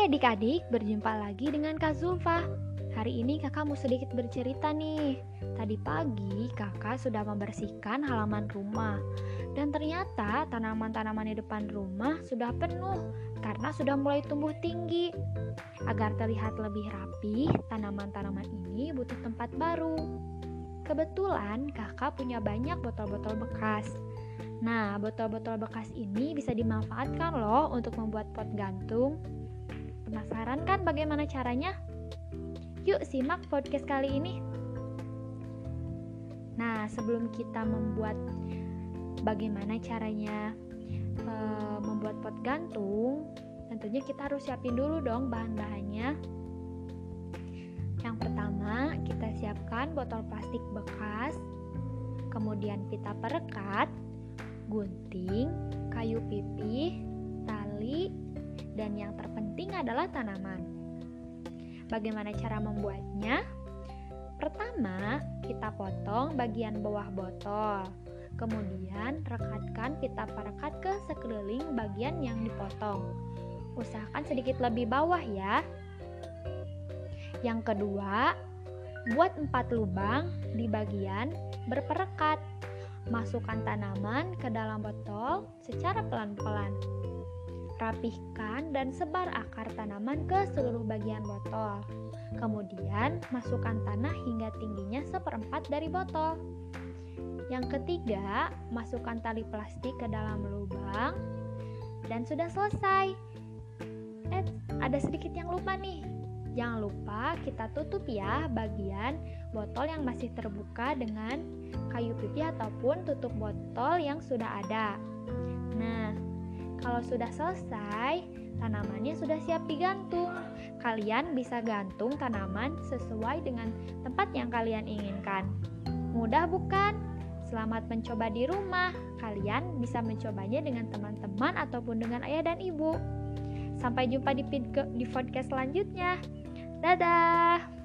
Hai adik-adik, berjumpa lagi dengan Kak Zulfa. Hari ini kakak mau sedikit bercerita nih. Tadi pagi kakak sudah membersihkan halaman rumah. Dan ternyata tanaman-tanaman di depan rumah sudah penuh karena sudah mulai tumbuh tinggi. Agar terlihat lebih rapi, tanaman-tanaman ini butuh tempat baru. Kebetulan kakak punya banyak botol-botol bekas. Nah, botol-botol bekas ini bisa dimanfaatkan loh untuk membuat pot gantung Penasaran kan bagaimana caranya? Yuk simak podcast kali ini. Nah, sebelum kita membuat bagaimana caranya e, membuat pot gantung, tentunya kita harus siapin dulu dong bahan-bahannya. Yang pertama, kita siapkan botol plastik bekas, kemudian pita perekat, gunting, kayu pipih, tali, dan yang terpenting adalah tanaman. Bagaimana cara membuatnya? Pertama, kita potong bagian bawah botol. Kemudian, rekatkan pita perekat ke sekeliling bagian yang dipotong. Usahakan sedikit lebih bawah ya. Yang kedua, buat empat lubang di bagian berperekat. Masukkan tanaman ke dalam botol secara pelan-pelan. Rapihkan dan sebar akar tanaman ke seluruh bagian botol. Kemudian, masukkan tanah hingga tingginya seperempat dari botol. Yang ketiga, masukkan tali plastik ke dalam lubang dan sudah selesai. Eh, ada sedikit yang lupa nih. Jangan lupa kita tutup ya bagian botol yang masih terbuka dengan kayu pipih ataupun tutup botol yang sudah ada. Nah, kalau sudah selesai, tanamannya sudah siap digantung. Kalian bisa gantung tanaman sesuai dengan tempat yang kalian inginkan. Mudah bukan? Selamat mencoba di rumah. Kalian bisa mencobanya dengan teman-teman ataupun dengan ayah dan ibu. Sampai jumpa di, di podcast selanjutnya. Dadah!